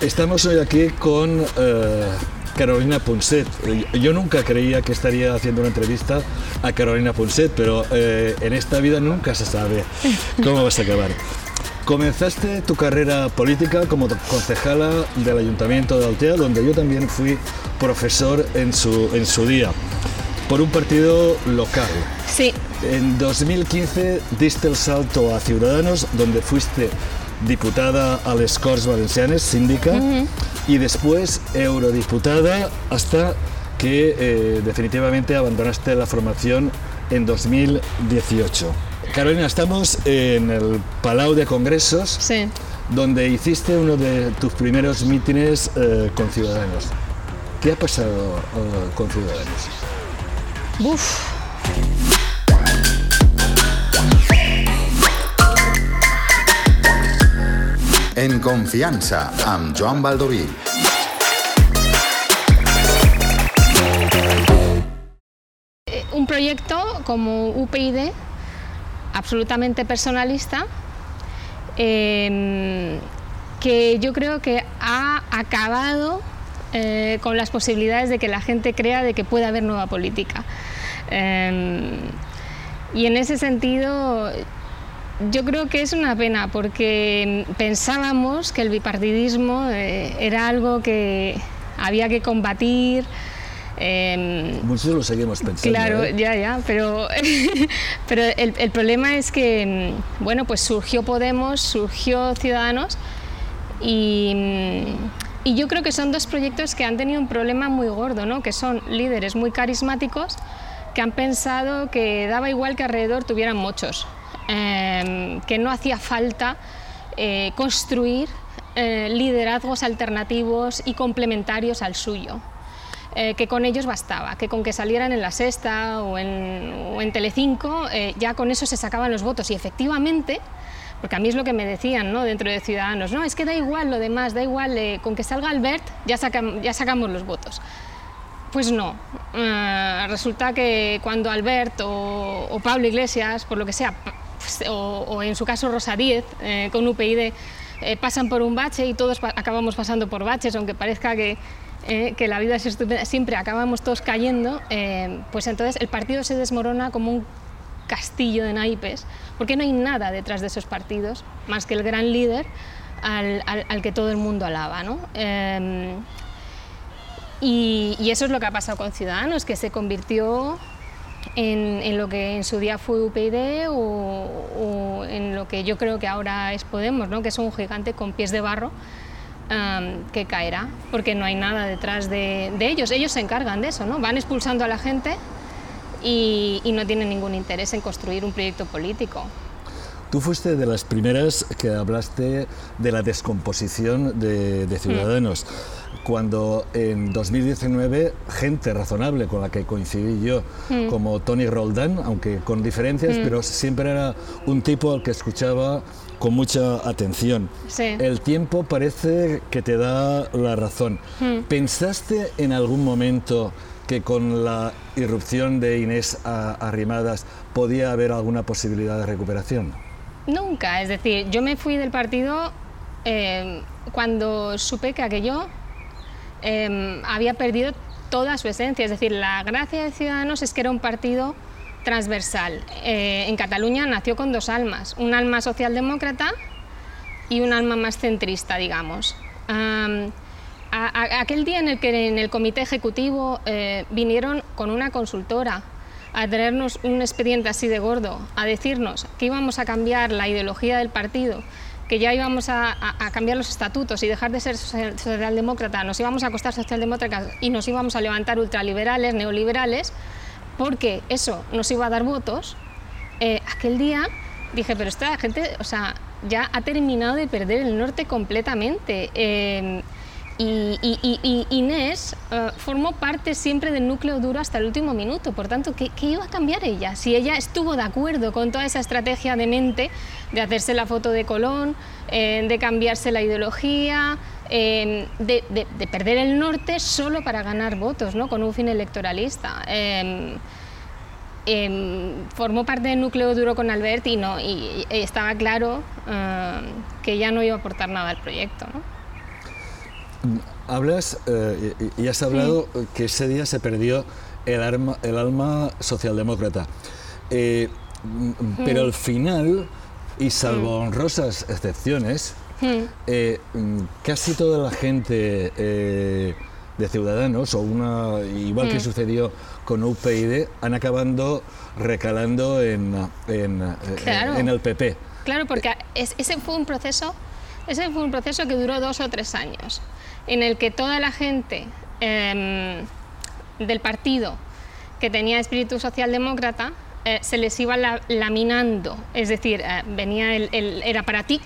Estamos hoy aquí con eh, Carolina Ponset. Yo nunca creía que estaría haciendo una entrevista a Carolina Ponset, pero eh, en esta vida nunca se sabe cómo vas a acabar. Comenzaste tu carrera política como concejala del Ayuntamiento de Altea, donde yo también fui profesor en su, en su día, por un partido local. Sí. En 2015 diste el salto a Ciudadanos, donde fuiste diputada a les Corts Valencianes, síndica, y después eurodiputada hasta que eh, definitivamente abandonaste la formación en 2018. Carolina, estamos en el Palau de Congresos, Sí. donde hiciste uno de tus primeros mítines eh, con Ciudadanos. ¿Qué ha pasado eh, con Ciudadanos? Uf. En confiança, amb Joan Baldoví. Eh, Un proyecto como UPyD, absolutamente personalista, eh, que yo creo que ha acabado eh, con las posibilidades de que la gente crea de que puede haber nueva política. Eh, y en ese sentido, yo creo que es una pena porque pensábamos que el bipartidismo eh, era algo que había que combatir. eh, Muchos lo seguimos pensando. Claro, ¿eh? ya, ya, pero, pero el, el problema es que, mm, bueno, pues surgió Podemos, surgió Ciudadanos y, mm, y yo creo que son dos proyectos que han tenido un problema muy gordo, ¿no? Que son líderes muy carismáticos que han pensado que daba igual que alrededor tuvieran muchos, em, que no hacía falta eh, construir eh, liderazgos alternativos y complementarios al suyo eh, que con ellos bastaba, que con que salieran en la Sexta o en, o en Telecinco, eh, ya con eso se sacaban los votos. Y efectivamente, porque a mí es lo que me decían ¿no? dentro de Ciudadanos, no, es que da igual lo demás, da igual, eh, con que salga Albert ya, sacam- ya sacamos los votos. Pues no, Eh, resulta que cuando Albert o, o Pablo Iglesias, por lo que sea, o, o en su caso Rosa Díez, eh, con UPyD, eh, pasan por un bache y todos pa- acabamos pasando por baches, aunque parezca que, eh, que la vida es estupenda, siempre acabamos todos cayendo, eh, pues entonces el partido se desmorona como un castillo de naipes, porque no hay nada detrás de esos partidos, más que el gran líder al, al- al que todo el mundo alaba. ¿no? Em, y, y eso es lo que ha pasado con Ciudadanos, que se convirtió en, en lo que en su día fue UPyD o, o en lo que yo creo que ahora es Podemos, ¿no? que es un gigante con pies de barro que caerá, porque no hay nada detrás de, de ellos. Ellos se encargan de eso, ¿no? van expulsando a la gente y, y no tienen ningún interés en construir un proyecto político. Tú fuiste de las primeras que hablaste de la descomposición de, de Ciudadanos, cuando en 2019 gente razonable con la que coincidí yo, como Tony Roldán, aunque con diferencias, pero siempre era un tipo al que escuchaba con mucha atención. Sí. El tiempo parece que te da la razón. ¿Pensaste en algún momento que con la irrupción de Inés a- Arrimadas podía haber alguna posibilidad de recuperación? Nunca, es decir, yo me fui del partido eh, cuando supe que aquello eh, había perdido toda su esencia. Es decir, la gracia de Ciudadanos es que era un partido transversal. Eh, en Cataluña nació con dos almas, un alma socialdemócrata y un alma más centrista, digamos. Am, a- a- aquel día en el que en el comité ejecutivo eh, vinieron con una consultora a traernos un expediente así de gordo, a decirnos que íbamos a cambiar la ideología del partido, que ya íbamos a, cambiar los estatutos y dejar de ser social- socialdemócrata, nos íbamos a acostar socialdemócratas y nos íbamos a levantar ultraliberales, neoliberales, porque eso nos iba a dar votos, eh, aquel día dije, pero esta gente, o sea, ya ha terminado de perder el norte completamente. Eh, y, y- y- y Inés eh, formó parte siempre del núcleo duro hasta el último minuto. Por tanto, ¿qué, qué iba a cambiar ella? Si ella estuvo de acuerdo con toda esa estrategia de mente de hacerse la foto de Colón, eh, de cambiarse la ideología, eh, de, de- de perder el norte solo para ganar votos, ¿no? con un fin electoralista. Eh, formó parte del núcleo duro con Albert y, no, y, estaba claro eh, que ya no iba a aportar nada al proyecto. ¿no? Hablas eh, y, has hablado que ese día se perdió el, arma, el alma socialdemócrata. Eh, pero al final, y salvo honrosas excepciones, casi toda la gente de Ciudadanos, o una igual que sucedió con UPyD, han acabando recalando en, en, eh, en el PP. Claro, porque ese fue un proceso, ese fue un proceso que duró dos o tres años, en el que toda la gente em, del partido que tenía espíritu socialdemócrata eh, se les iba laminando, es decir, eh, venía el, era para TIC,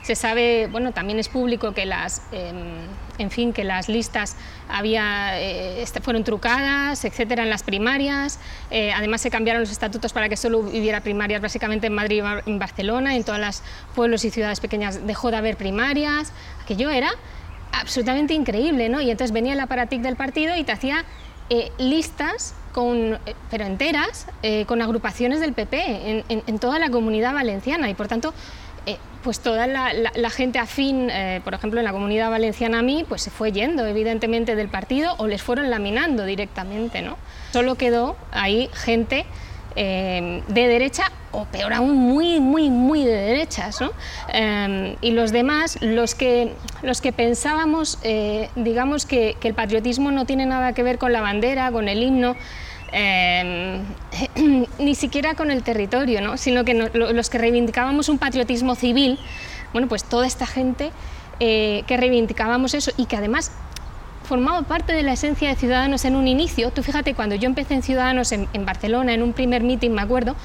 se sabe, bueno, también es público que las, em, en fin, que las listas había, eh, fueron trucadas, etcétera, en las primarias. Además se cambiaron los estatutos para que solo hubiera primarias básicamente en Madrid y en Barcelona. En todos los pueblos y ciudades pequeñas dejó de haber primarias. Aquello era absolutamente increíble, ¿no? Y entonces venía el aparatic del partido y te hacía eh, listas con, pero enteras, con agrupaciones del PP en, en, toda la comunidad valenciana y por tanto eh, pues toda la, gente afín, eh, por ejemplo, en la comunidad valenciana a mí, pues se fue yendo evidentemente del partido o les fueron laminando directamente, ¿no? Solo quedó ahí gente eh, de derecha o peor aún muy, muy, muy de derechas, ¿no? y los demás, los que, los que pensábamos, digamos que, que el patriotismo no tiene nada que ver con la bandera, con el himno, Em, ni siquiera con el territorio, ¿no? sino que los que reivindicábamos un patriotismo civil, bueno, pues toda esta gente eh, que reivindicábamos eso y que además formaba parte de la esencia de Ciudadanos en un inicio. Tú fíjate, cuando yo empecé en Ciudadanos en, Barcelona, en un primer mitin, me acuerdo,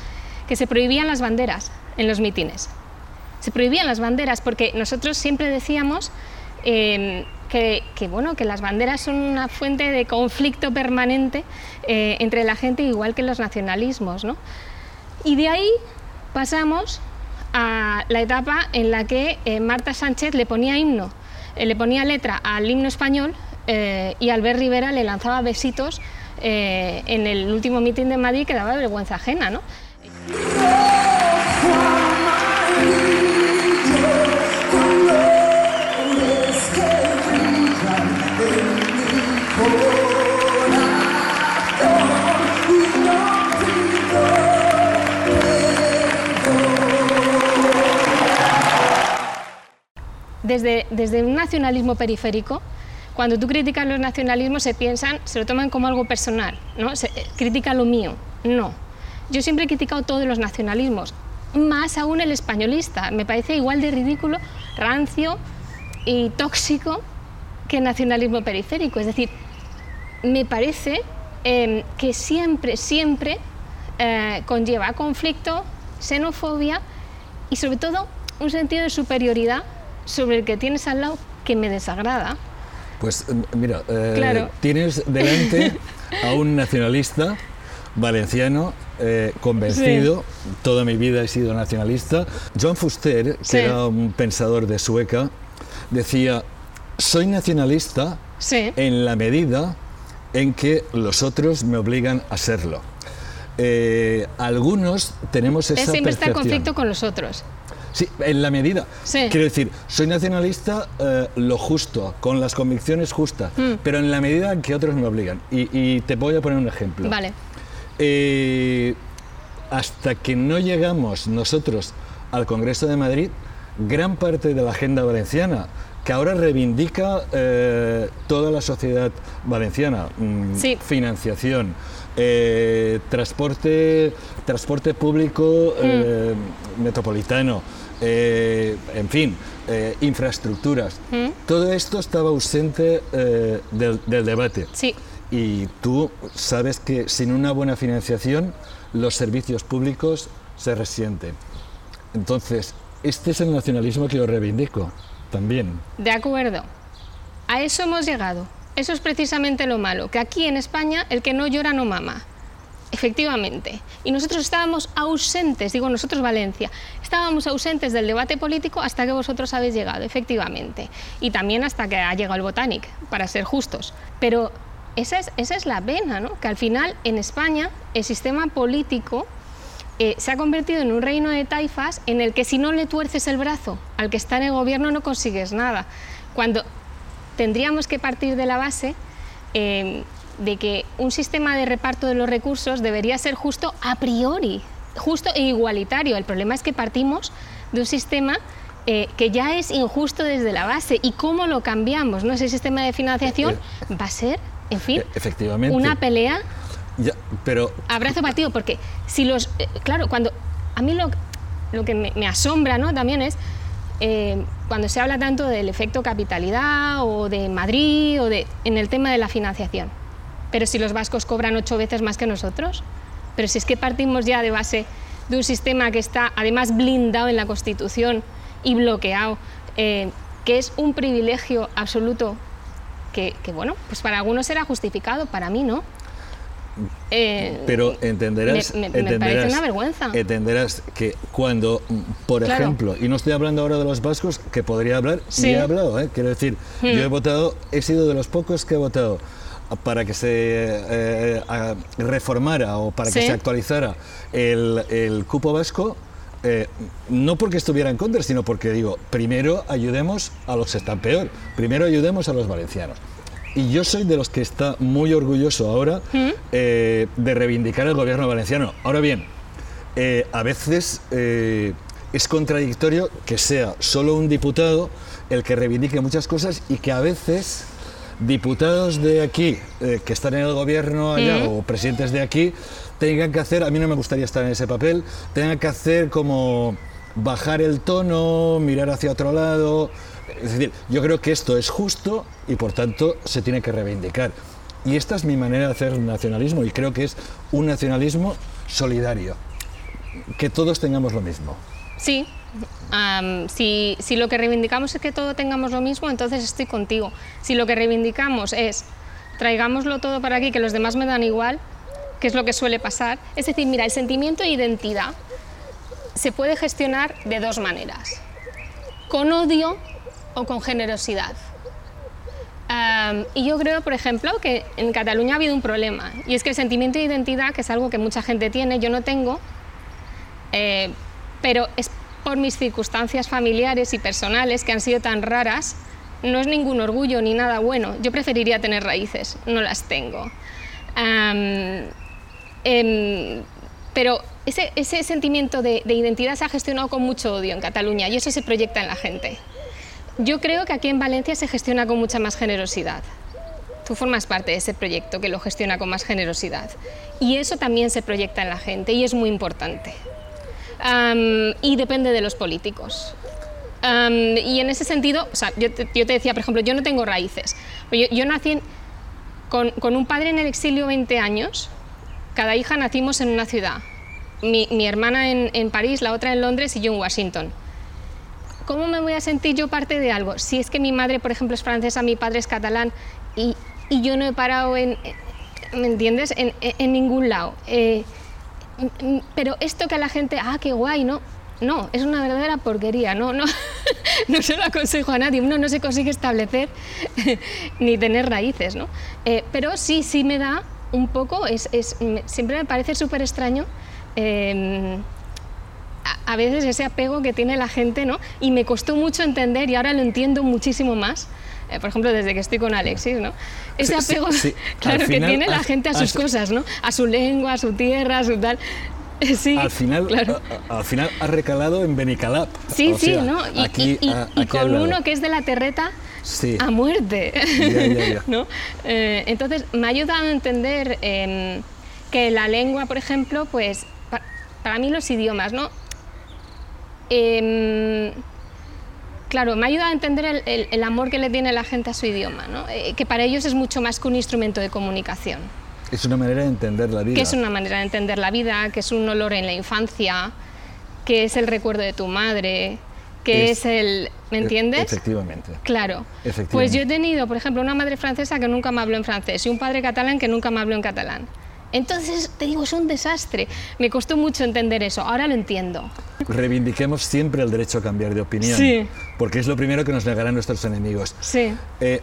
que se prohibían las banderas en los mítines. Se prohibían las banderas porque nosotros siempre decíamos em, que, bueno, que las banderas son una fuente de conflicto permanente eh, entre la gente, igual que los nacionalismos. ¿no? Y de ahí pasamos a la etapa en la que eh, Marta Sánchez le ponía himno, eh, le ponía letra al himno español y Albert Rivera le lanzaba besitos en el último mitin de Madrid que daba vergüenza ajena. ¿no? desde, un nacionalismo periférico, cuando tú criticas los nacionalismos se piensan, se lo toman como algo personal, ¿no? Se, eh, critica lo mío. No. Yo siempre he criticado todos los nacionalismos, más aún el españolista. Me parece igual de ridículo, rancio y tóxico que el nacionalismo periférico. Es decir, me parece em, que siempre, siempre eh, conlleva conflicto, xenofobia y sobre todo un sentido de superioridad sobre el que tienes al lado que me desagrada. Pues mira, eh, tienes delante a un nacionalista valenciano eh, convencido, toda mi vida he sido nacionalista. John Fuster, que era un pensador de Sueca, decía, soy nacionalista en la medida en que los otros me obligan a serlo. Eh, algunos tenemos esa siempre está en conflicto con los otros. Sí, en la medida. Quiero decir, soy nacionalista eh, lo justo, con las convicciones justas, mm. pero en la medida en que otros me obligan. Y, te voy a poner un ejemplo. Vale. Eh, hasta que no llegamos nosotros al Congreso de Madrid, gran parte de la agenda valenciana, que ahora reivindica eh, toda la sociedad valenciana, mm, financiación, transporte, transporte público mm. metropolitano, eh, en fin, eh, infraestructuras. ¿Mm? Todo esto estaba ausente eh, del, debate. Sí. Y tú sabes que sin una buena financiación los servicios públicos se resienten. Entonces, este es el nacionalismo que yo reivindico también. De acuerdo. A eso hemos llegado. Eso es precisamente lo malo, que aquí en España el que no llora no mama. Efectivamente. Y nosotros estábamos ausentes, digo nosotros Valencia, estábamos ausentes del debate político hasta que vosotros habéis llegado, efectivamente. Y también hasta que ha llegado el Botanic, para ser justos. Pero esa es, esa es la pena, ¿no? Que al final en España el sistema político eh, se ha convertido en un reino de taifas en el que si no le tuerces el brazo al que está en el gobierno no consigues nada. Cuando tendríamos que partir de la base eh, de que un sistema de reparto de los recursos debería ser justo a priori, justo e igualitario. El problema es que partimos de un sistema eh, que ya es injusto desde la base. ¿Y cómo lo cambiamos? ¿no? Ese sistema de financiación va a ser, en fin, Efectivamente. una pelea Ya, pero abrazo partido, porque si los. eh, claro, cuando. A mí lo, lo que me, me asombra ¿no? también es eh, cuando se habla tanto del efecto capitalidad o de Madrid o de. en el tema de la financiación. Pero si los vascos cobran ocho veces más que nosotros, pero si es que partimos ya de base de un sistema que está además blindado en la Constitución y bloqueado, eh, que es un privilegio absoluto que, que, bueno, pues para algunos será justificado, para mí no. Eh, Pero entenderás, me- me- me entenderás, parece una vergüenza. entenderás que cuando, por Claro. ejemplo, y no estoy hablando ahora de los vascos, que podría hablar, Sí. y he hablado, ¿eh? quiero decir, yo he votado, he sido de los pocos que he votado para que se eh, a- reformara o para que Sí. se actualizara el, el cupo vasco. eh, no porque estuviera en contra, sino porque digo, primero ayudemos a los que están peor, primero ayudemos a los valencianos. Y yo soy de los que está muy orgulloso ahora eh, de reivindicar el gobierno valenciano. Ahora bien, eh, a veces eh, es contradictorio que sea solo un diputado el que reivindique muchas cosas y que a veces diputados de aquí eh, que están en el gobierno allá o presidentes de aquí tengan que hacer, a mí no me gustaría estar en ese papel, tengan que hacer como bajar el tono, mirar hacia otro lado. Es decir, yo creo que esto es justo y por tanto se tiene que reivindicar. Y esta es mi manera de hacer nacionalismo y creo que es un nacionalismo solidario, que todos tengamos lo mismo. Sí, si, si lo que reivindicamos es que todo tengamos lo mismo, entonces estoy contigo. Si lo que reivindicamos es traigámoslo todo para aquí, que los demás me dan igual, que es lo que suele pasar. Es decir, mira, el sentimiento de identidad se puede gestionar de dos maneras, con odio o con generosidad. Y yo creo, por ejemplo, que en Cataluña ha habido un problema, y es que el sentimiento de identidad, que es algo que mucha gente tiene, yo no tengo, eh, pero es por mis circunstancias familiares y personales que han sido tan raras, no es ningún orgullo ni nada bueno. Yo preferiría tener raíces, no las tengo. Em, pero ese, sentimiento de identidad se ha gestionado con mucho odio en Cataluña y eso se proyecta en la gente. Yo creo que aquí en Valencia se gestiona con mucha más generosidad. Tú formas parte de ese proyecto que lo gestiona con más generosidad. Y eso también se proyecta en la gente y es muy importante. Am, y depende de los políticos. Am, y en ese sentido, o sea, yo, te, yo te decía, por ejemplo, yo no tengo raíces. Yo, yo nací en- con, con un padre en el exilio 20 años. Cada hija nacimos en una ciudad. Mi, mi hermana en, en París, la otra en Londres y yo en Washington. ¿Cómo me voy a sentir yo parte de algo? Si es que mi madre, por ejemplo, es francesa, mi padre es catalán y, y yo no he parado en, ¿me entiendes? En, en- ningún lado. Eh, pero esto que a la gente, ah, qué guay, ¿no? No, es una verdadera porquería, no, no, no se lo aconsejo a nadie, uno no se consigue establecer ni tener raíces, ¿no? Eh, pero sí, sí me da un poco, es, es- siempre me parece súper extraño eh, a, veces ese apego que tiene la gente, ¿no? Y me costó mucho entender y ahora lo entiendo muchísimo más. eh, por ejemplo, desde que estoy con Alexis, ¿no? Ese Sí, sí, apego, sí. claro, Al que final tiene la gente a sus cosas, ¿no? A su lengua, a su tierra, a su tal. Sí, Al final, claro. a- al final ha recalado en Benicalap. Sí, O sí, sea, ¿no? Y, aquí, y- y- y aquí al con uno que es de la terreta Sí. a muerte. Ya, ya, ya. ¿no? Eh, entonces, me ha ayudado a entender em, que la lengua, por ejemplo, pues pa- para mí los idiomas, ¿no? Em, claro, me ha ayudado a entender el, el- el amor que le tiene la gente a su idioma, ¿no? Eh, que para ellos es mucho más que un instrumento de comunicación Es una manera de entender la vida. que es una manera de entender la vida, que es un olor en la infancia, que es el recuerdo de tu madre, que Es- es, el... ¿Me E- entiendes? Efectivamente. Claro. Efectivamente. Pues yo he tenido, por ejemplo, una madre francesa que nunca me habló en francés y un padre catalán que nunca me habló en catalán. Entonces, te digo, es un desastre. Me costó mucho entender eso, ahora lo entiendo. Reivindiquemos siempre el derecho a cambiar de opinión. Sí. Porque es lo primero que nos negarán nuestros enemigos. Sí. Eh,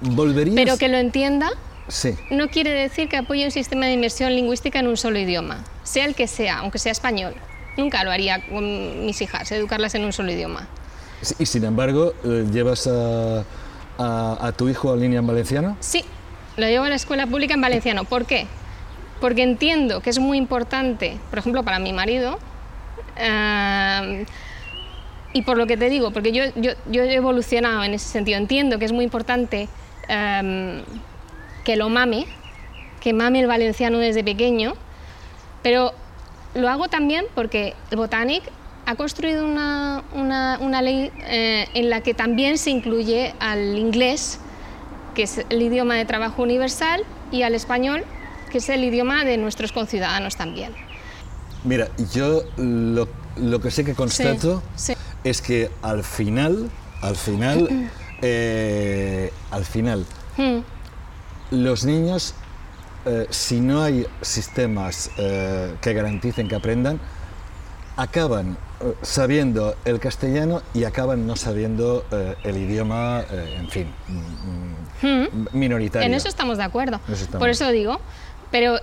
¿Volverías? Pero que lo entienda Sí. no quiere decir que apoye un sistema de inmersión lingüística en un solo idioma, sea el que sea, aunque sea español. Nunca lo haría con mis hijas, educarlas en un solo idioma. Sí, Y sin embargo, eh, ¿llevas a, a- a tu hijo a línea en valenciano? Sí, lo llevo a la escuela pública en valenciano. ¿Por qué? Porque entiendo que es muy importante, por ejemplo, para mi marido, y por lo que te digo, porque yo, he evolucionado en ese sentido, entiendo que es muy importante que lo mame, que mame el valenciano desde pequeño, pero lo hago también porque Botanic ha construido una ley eh, en la que también se incluye al inglés, que es el idioma de trabajo universal, y al español, que es el idioma de nuestros conciudadanos también. Mira, yo lo, lo que sé que constato sí. es que al final, al final, eh, al final, Hmm, los niños, eh, si no hay sistemas eh, que garanticen que aprendan, acaban sabiendo el castellano y acaban no sabiendo eh, el idioma, eh, en fin, mm, mm, minoritario. En eso estamos de acuerdo. En eso estamos. Por eso digo, pero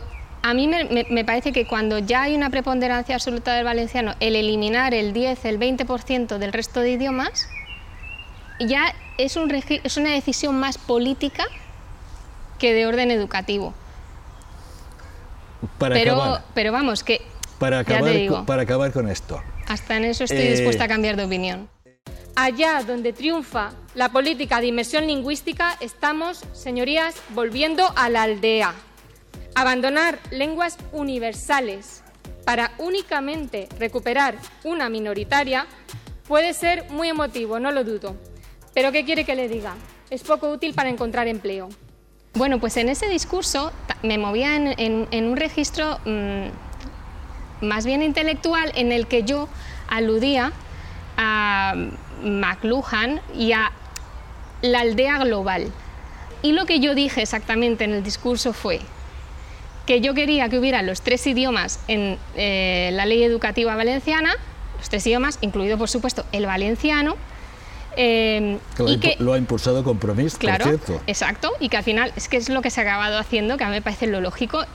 a mí me, me- me parece que cuando ya hay una preponderancia absoluta del valenciano, el eliminar el 10, el 20% del resto de idiomas, ya es, un regi- es una decisión más política que de orden educativo. para, Pero, acabar, pero vamos, que para, ya te acabar, digo. co- para acabar con esto. hasta en eso estoy Eh, dispuesta a cambiar de opinión. Allá donde triunfa la política de inmersión lingüística, estamos, señorías, volviendo a la aldea. Abandonar lenguas universales para únicamente recuperar una minoritaria puede ser muy emotivo, no lo dudo. Pero ¿qué quiere que le diga? Es poco útil para encontrar empleo. Bueno, pues en ese discurso me movía en un registro mm, más bien intelectual en el que yo aludía a McLuhan y a la aldea global. Y lo que yo dije exactamente en el discurso fue que yo quería que hubiera los tres idiomas en eh, la ley educativa valenciana, los tres idiomas, incluido por supuesto el valenciano, eh, lo, ha y que lo ha impulsado Compromís, Claro, por cierto. exacto, y que al final es que es lo que se ha acabado haciendo, que a mí me parece lo lógico,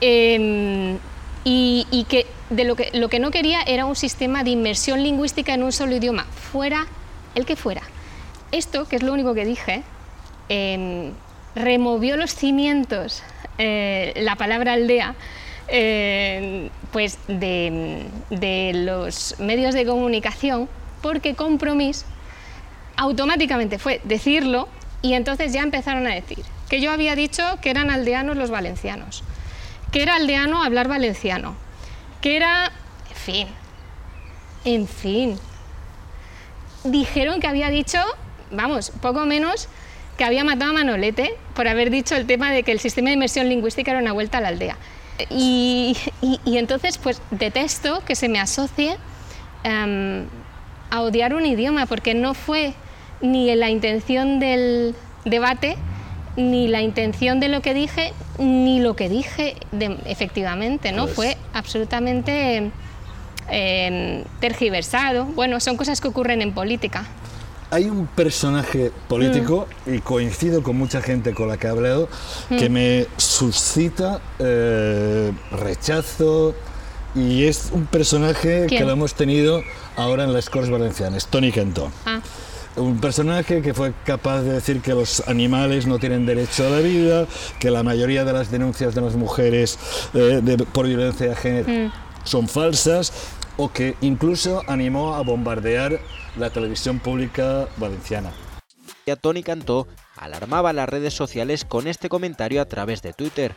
eh, y, y que de lo que lo que no quería era un sistema de inmersión lingüística en un solo idioma, fuera el que fuera. Esto, que es lo único que dije, eh, removió los cimientos, eh, la palabra aldea, eh, pues de, de los medios de comunicación, porque Compromís automáticamente fue decirlo y entonces ya empezaron a decir que yo había dicho que eran aldeanos los valencianos, que era aldeano hablar valenciano, que era, en fin, en fin. Dijeron que había dicho, vamos, poco menos que había matado a Manolete por haber dicho el tema de que el sistema de inmersión lingüística era una vuelta a la aldea. Y, y- y entonces, pues detesto que se me asocie em, a odiar un idioma, porque no fue ni la intención del debate, ni la intención de lo que dije, ni lo que dije de- efectivamente, ¿no? Pues- Fue absolutamente em, tergiversado. Bueno, son cosas que ocurren en política. Hay un personaje político, Mm. y coincido con mucha gente con la que he hablado, que me suscita eh, rechazo, y es un personaje que ¿Quién? lo hemos tenido ahora en las Corts Valencianas, Tony Cantó. Ah, Un personaje que fue capaz de decir que los animales no tienen derecho a la vida, que la mayoría de las denuncias de las mujeres eh, de- por violencia de género Mm. son falsas, o que incluso animó a bombardear la televisión pública valenciana. Tony Cantó alarmaba las redes sociales con este comentario a través de Twitter.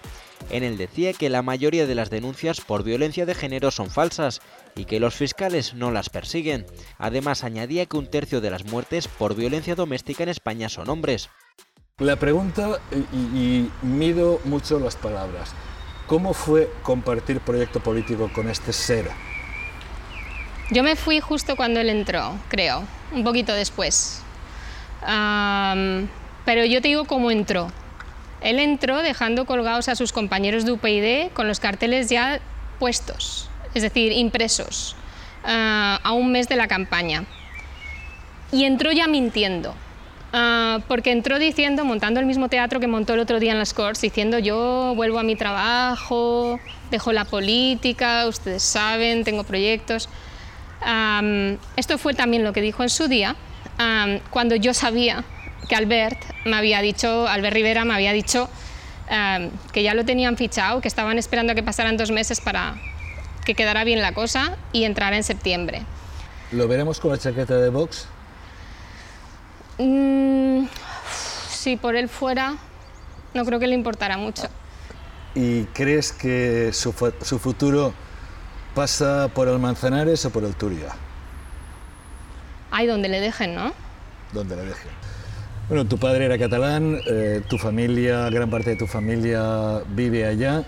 En él decía que la mayoría de las denuncias por violencia de género son falsas y que los fiscales no las persiguen. Además añadía que un tercio de las muertes por violencia doméstica en España son hombres. La pregunta, y, y mido mucho las palabras, ¿cómo fue compartir proyecto político con este ser? Yo me fui justo cuando él entró, creo, un poquito después. Pero yo te digo cómo entró. Él entró dejando colgados a sus compañeros de UPyD con los carteles ya puestos, es decir, impresos, ah, a un mes de la campaña. Y entró ya mintiendo. Ah, porque entró diciendo, montando el mismo teatro que montó el otro día en las Corts, diciendo yo vuelvo a mi trabajo, dejo la política, ustedes saben, tengo proyectos. Esto fue también lo que dijo en su día, cuando yo sabía que Albert me había dicho, Albert Rivera me había dicho que ya lo tenían fichado, que estaban esperando a que pasaran dos meses para que quedara bien la cosa y entrara en septiembre. ¿Lo veremos con la chaqueta de Vox? Mm, si por él fuera, no creo que le importara mucho. ¿Y crees que su, su futuro pasa por el Manzanares o por el Turia? Hay donde le dejen, ¿no? Donde le deje. Bueno, tu padre era catalán, eh, tu familia, gran parte de tu familia vive allá.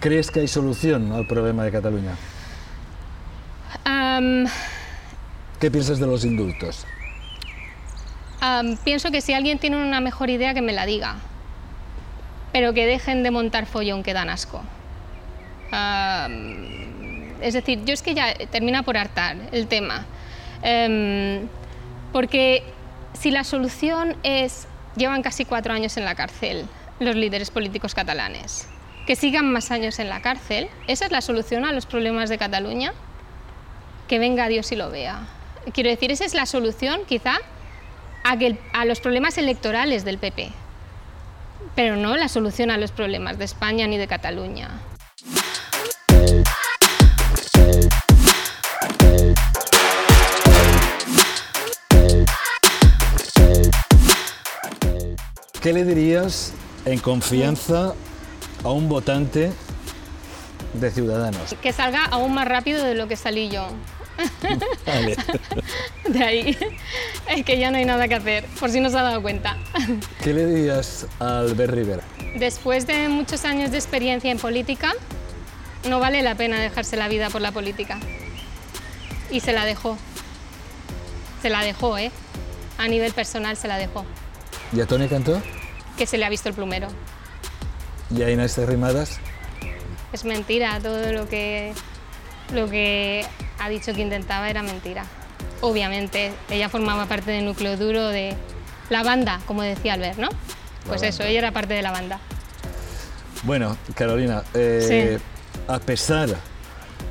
¿Crees que hay solución al problema de Cataluña? ¿Qué piensas de los indultos? pienso que si alguien tiene una mejor idea, que me la diga. Pero que dejen de montar follón que dan asco. Es decir, yo es que ya termina por hartar el tema. Em, porque si la solución es, llevan casi cuatro años en la cárcel los líderes políticos catalanes, que sigan más años en la cárcel, ¿esa es la solución a los problemas de Cataluña? Que venga Dios y lo vea. Quiero decir, esa es la solución quizá a, a los problemas electorales del PP, pero no la solución a los problemas de España ni de Cataluña. ¿Qué le dirías en confianza a un votante de Ciudadanos? Que salga aún más rápido de lo que salí yo. Vale. De ahí es que ya no hay nada que hacer, por si no se ha dado cuenta. ¿Qué le dirías a Albert Rivera? Después de muchos años de experiencia en política, no vale la pena dejarse la vida por la política. Y se la dejó. Se la dejó, ¿eh? A nivel personal se la dejó. ¿Y a Tony Cantó? Que se le ha visto el plumero. ¿Y a Inés Rimadas? Es mentira, todo lo que, lo que ha dicho que intentaba era mentira. Obviamente, ella formaba parte del núcleo duro de la banda, como decía Albert, ¿no? Pues eso, ella era parte de la banda. Bueno, Carolina, eh, a pesar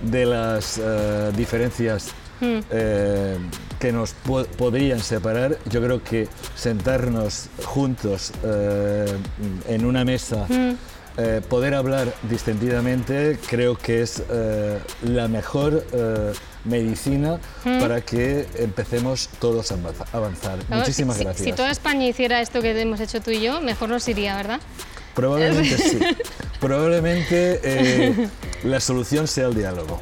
de las eh, diferencias Hmm. eh, que nos po- podrían separar, yo creo que sentarnos juntos eh, en una mesa, Hmm. eh, poder hablar distendidamente, creo que es la mejor medicina Hmm. para que empecemos todos a avanza- avanzar. Claro, Muchísimas si, gracias. Si toda España hiciera esto que hemos hecho tú y yo, mejor nos iría, ¿verdad? Probablemente sí. Probablemente eh, la solución sea el diálogo.